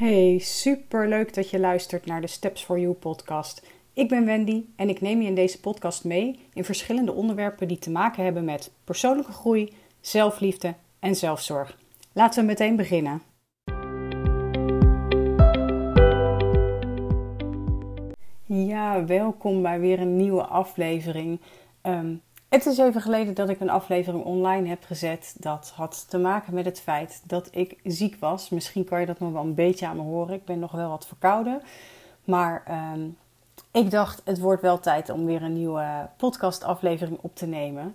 Hey, super leuk dat je luistert naar de Steps for You podcast. Ik ben Wendy en ik neem je in deze podcast mee in verschillende onderwerpen die te maken hebben met persoonlijke groei, zelfliefde en zelfzorg. Laten we meteen beginnen. Ja, welkom bij weer een nieuwe aflevering. Ehm, het is even geleden dat ik een aflevering online heb gezet. Dat had te maken met het feit dat ik ziek was. Misschien kan je dat nog wel een beetje aan me horen. Ik ben nog wel wat verkouden. Maar ehm, ik dacht, het wordt wel tijd om weer een nieuwe podcastaflevering op te nemen.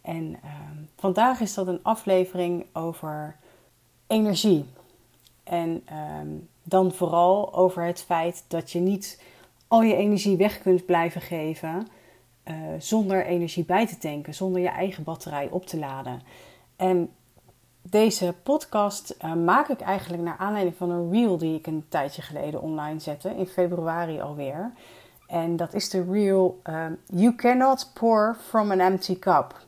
En ehm, vandaag is dat een aflevering over energie. En ehm, dan vooral over het feit dat je niet al je energie weg kunt blijven geven uh, zonder energie bij te tanken, zonder je eigen batterij op te laden. En deze podcast uh, maak ik eigenlijk naar aanleiding van een reel die ik een tijdje geleden online zette, in februari alweer. En dat is de reel uh, You Cannot Pour From an Empty Cup.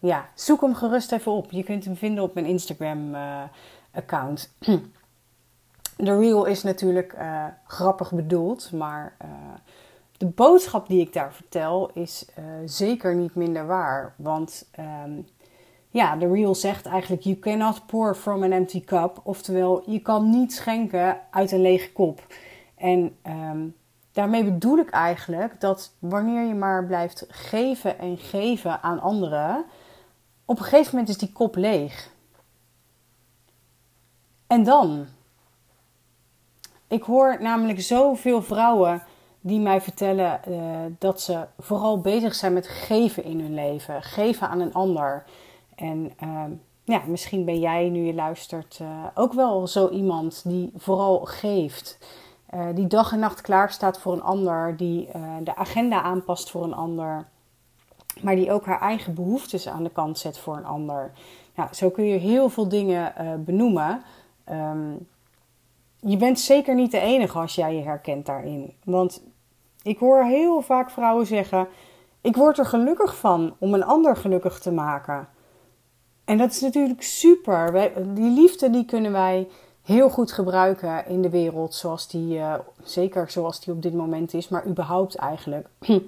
Ja, zoek hem gerust even op. Je kunt hem vinden op mijn Instagram-account. de reel is natuurlijk grappig bedoeld, maar de boodschap die ik daar vertel is uh, zeker niet minder waar. Want um, ja, de reel zegt eigenlijk: You cannot pour from an empty cup. Oftewel, je kan niet schenken uit een lege kop. En um, daarmee bedoel ik eigenlijk dat wanneer je maar blijft geven en geven aan anderen, op een gegeven moment is die kop leeg. En dan? Ik hoor namelijk zoveel vrouwen die mij vertellen uh, dat ze vooral bezig zijn met geven in hun leven, geven aan een ander. En uh, ja, misschien ben jij, nu je luistert, uh, ook wel zo iemand die vooral geeft. Eh, die dag en nacht klaar staat voor een ander, die de agenda aanpast voor een ander, maar die ook haar eigen behoeftes aan de kant zet voor een ander. Nou, zo kun je heel veel dingen benoemen. Um, je bent zeker niet de enige als jij je herkent daarin. Want ik hoor heel vaak vrouwen zeggen: Ik word er gelukkig van om een ander gelukkig te maken. En dat is natuurlijk super. die liefde die kunnen wij heel goed gebruiken in de wereld, zoals die, uh, zeker zoals die op dit moment is, maar überhaupt eigenlijk.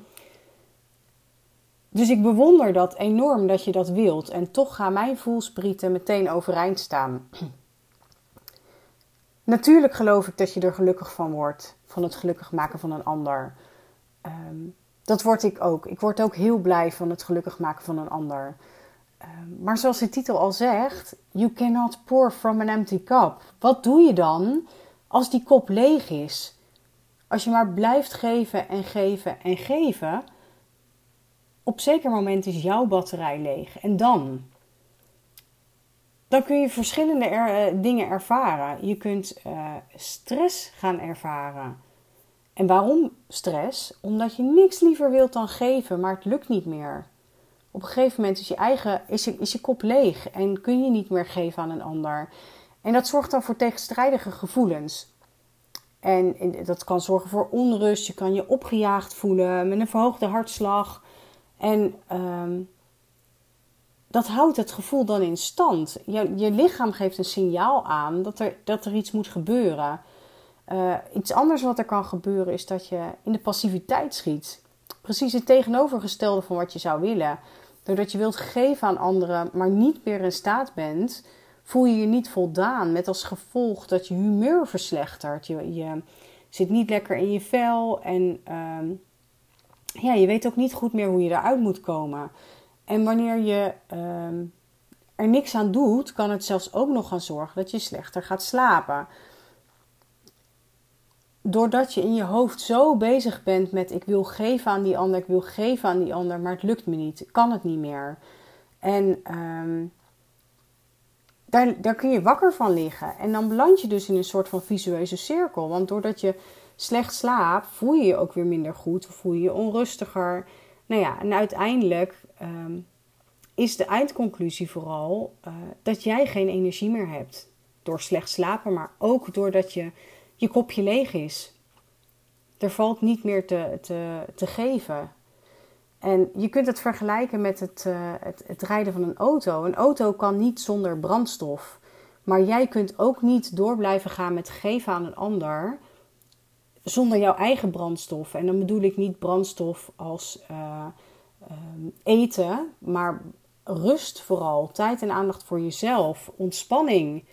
Dus ik bewonder dat enorm dat je dat wilt. En toch gaan mijn voelsprieten meteen overeind staan. Natuurlijk geloof ik dat je er gelukkig van wordt. Van het gelukkig maken van een ander. Um, dat word ik ook. Ik word ook heel blij van het gelukkig maken van een ander. Um, maar zoals de titel al zegt, you cannot pour from an empty cup. Wat doe je dan als die kop leeg is? Als je maar blijft geven en geven en geven, op zeker moment is jouw batterij leeg. En dan? Dan kun je verschillende er, uh, dingen ervaren. Je kunt uh, stress gaan ervaren. En waarom stress? Omdat je niks liever wilt dan geven, maar het lukt niet meer. Op een gegeven moment is je eigen is je, je kop leeg en kun je niet meer geven aan een ander. En dat zorgt dan voor tegenstrijdige gevoelens. En dat kan zorgen voor onrust. Je kan je opgejaagd voelen met een verhoogde hartslag. En um, dat houdt het gevoel dan in stand. Je, je lichaam geeft een signaal aan dat er, dat er iets moet gebeuren. Uh, iets anders wat er kan gebeuren is dat je in de passiviteit schiet. Precies het tegenovergestelde van wat je zou willen. Doordat je wilt geven aan anderen, maar niet meer in staat bent, voel je je niet voldaan. Met als gevolg dat je humeur verslechtert. Je, je zit niet lekker in je vel en uh, ja, je weet ook niet goed meer hoe je eruit moet komen. En wanneer je uh, er niks aan doet, kan het zelfs ook nog gaan zorgen dat je slechter gaat slapen doordat je in je hoofd zo bezig bent met ik wil geven aan die ander, ik wil geven aan die ander, maar het lukt me niet, kan het niet meer. En um, daar, daar kun je wakker van liggen. En dan beland je dus in een soort van visueuze cirkel. Want doordat je slecht slaapt, voel je je ook weer minder goed, voel je je onrustiger. Nou ja, en uiteindelijk um, is de eindconclusie vooral uh, dat jij geen energie meer hebt. Door slecht slapen, maar ook doordat je je kopje leeg is. Er valt niet meer te, te, te geven. En je kunt het vergelijken met het, uh, het, het, rijden van een auto. Een auto kan niet zonder brandstof. Maar jij kunt ook niet door blijven gaan met geven aan een ander zonder jouw eigen brandstof. En dan bedoel ik niet brandstof als uh, eten, maar rust vooral. Tijd en aandacht voor jezelf. Ontspanning.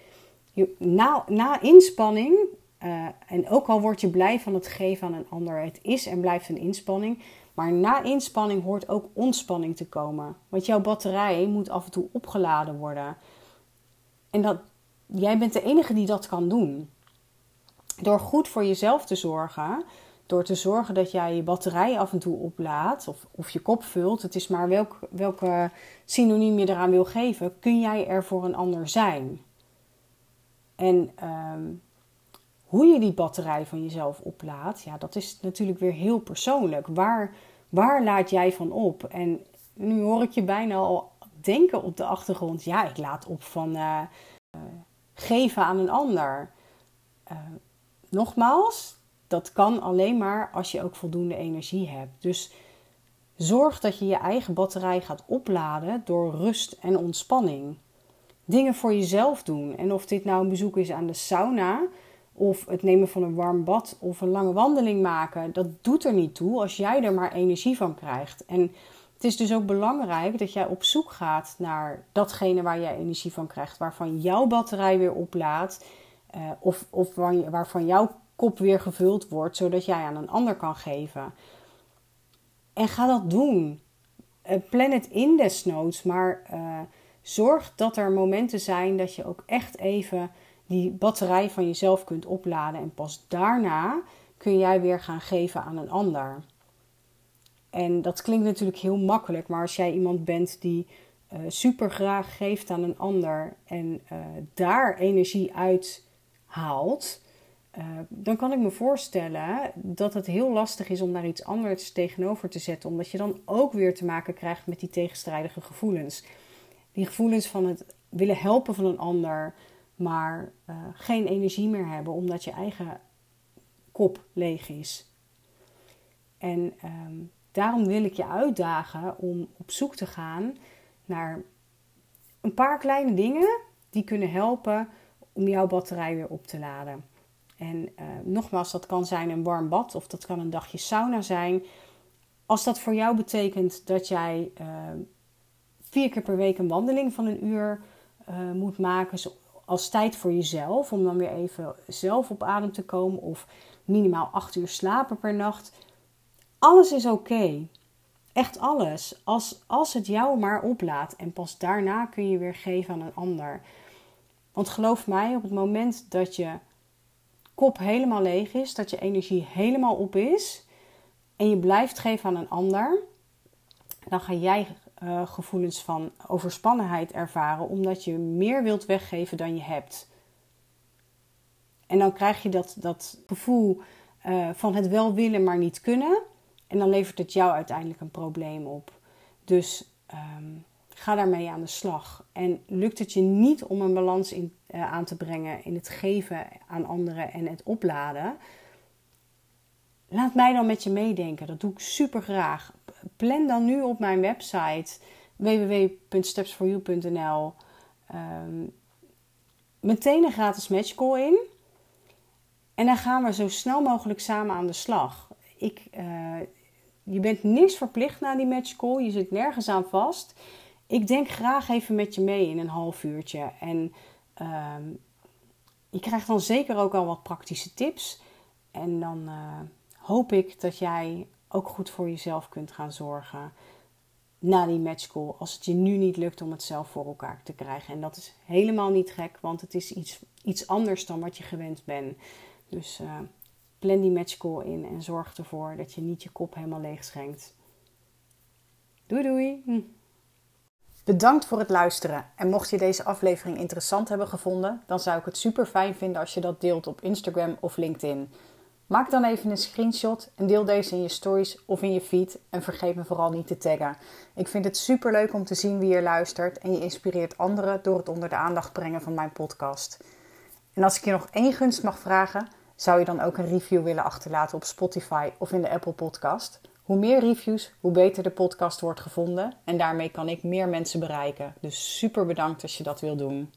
na, na inspanning, uh, en ook al word je blij van het geven aan een ander, het is en blijft een inspanning. Maar na inspanning hoort ook ontspanning te komen. Want jouw batterij moet af en toe opgeladen worden. En dat, jij bent de enige die dat kan doen. Door goed voor jezelf te zorgen, door te zorgen dat jij je batterij af en toe oplaadt of, of je kop vult, het is maar welk, welke synoniem je eraan wil geven, kun jij er voor een ander zijn. En ehm, hoe je die batterij van jezelf oplaadt, ja, dat is natuurlijk weer heel persoonlijk. Waar, waar laat jij van op? En nu hoor ik je bijna al denken op de achtergrond, ja, ik laat op van uh, geven aan een ander. Uh, nogmaals, dat kan alleen maar als je ook voldoende energie hebt. Dus zorg dat je je eigen batterij gaat opladen door rust en ontspanning. Dingen voor jezelf doen. En of dit nou een bezoek is aan de sauna, of het nemen van een warm bad, of een lange wandeling maken, dat doet er niet toe als jij er maar energie van krijgt. En het is dus ook belangrijk dat jij op zoek gaat naar datgene waar jij energie van krijgt, waarvan jouw batterij weer oplaadt, uh, of, of waarvan jouw kop weer gevuld wordt, zodat jij aan een ander kan geven. En ga dat doen. Uh, plan het in desnoods, maar uh, zorg dat er momenten zijn dat je ook echt even die batterij van jezelf kunt opladen. En pas daarna kun jij weer gaan geven aan een ander. En dat klinkt natuurlijk heel makkelijk, maar als jij iemand bent die uh, super graag geeft aan een ander en daar energie uit haalt, uh, dan kan ik me voorstellen dat het heel lastig is om daar iets anders tegenover te zetten, omdat je dan ook weer te maken krijgt met die tegenstrijdige gevoelens. Die gevoelens van het willen helpen van een ander, maar uh, geen energie meer hebben omdat je eigen kop leeg is. En um, daarom wil ik je uitdagen om op zoek te gaan naar een paar kleine dingen die kunnen helpen om jouw batterij weer op te laden. En uh, nogmaals, dat kan zijn een warm bad of dat kan een dagje sauna zijn. Als dat voor jou betekent dat jij uh, vier keer per week een wandeling van een uur moet maken als tijd voor jezelf, om dan weer even zelf op adem te komen of minimaal acht uur slapen per nacht. Alles is oké. Echt alles. Als, als het jou maar oplaat en pas daarna kun je weer geven aan een ander. Want geloof mij, op het moment dat je kop helemaal leeg is, dat je energie helemaal op is en je blijft geven aan een ander, dan ga jij uh, gevoelens van overspannenheid ervaren omdat je meer wilt weggeven dan je hebt. En dan krijg je dat, dat gevoel uh, van het wel willen, maar niet kunnen. En dan levert het jou uiteindelijk een probleem op. Dus um, Ga daarmee aan de slag. En lukt het je niet om een balans in, uh, aan te brengen in het geven aan anderen en het opladen? Laat mij dan met je meedenken. Dat doe ik super graag. Plan dan nu op mijn website www.stepsforyou.nl ehm, meteen een gratis matchcall in. En dan gaan we zo snel mogelijk samen aan de slag. Ik, uh, je bent niks verplicht na die matchcall. Je zit nergens aan vast ik denk graag even met je mee in een half uurtje. En uh, je krijgt dan zeker ook al wat praktische tips. En dan uh, hoop ik dat jij ook goed voor jezelf kunt gaan zorgen na die matchcall. Als het je nu niet lukt om het zelf voor elkaar te krijgen. En dat is helemaal niet gek, want het is iets, iets anders dan wat je gewend bent. Dus uh, plan die matchcall in en zorg ervoor dat je niet je kop helemaal leeg schenkt. Doei doei! Hm. Bedankt voor het luisteren. En mocht je deze aflevering interessant hebben gevonden, dan zou ik het super fijn vinden als je dat deelt op Instagram of LinkedIn. Maak dan even een screenshot en deel deze in je stories of in je feed. En vergeet me vooral niet te taggen. Ik vind het super leuk om te zien wie er luistert en je inspireert anderen door het onder de aandacht brengen van mijn podcast. En als ik je nog één gunst mag vragen, zou je dan ook een review willen achterlaten op Spotify of in de Apple Podcast? Hoe meer reviews, hoe beter de podcast wordt gevonden. En daarmee kan ik meer mensen bereiken. Dus super bedankt als je dat wil doen.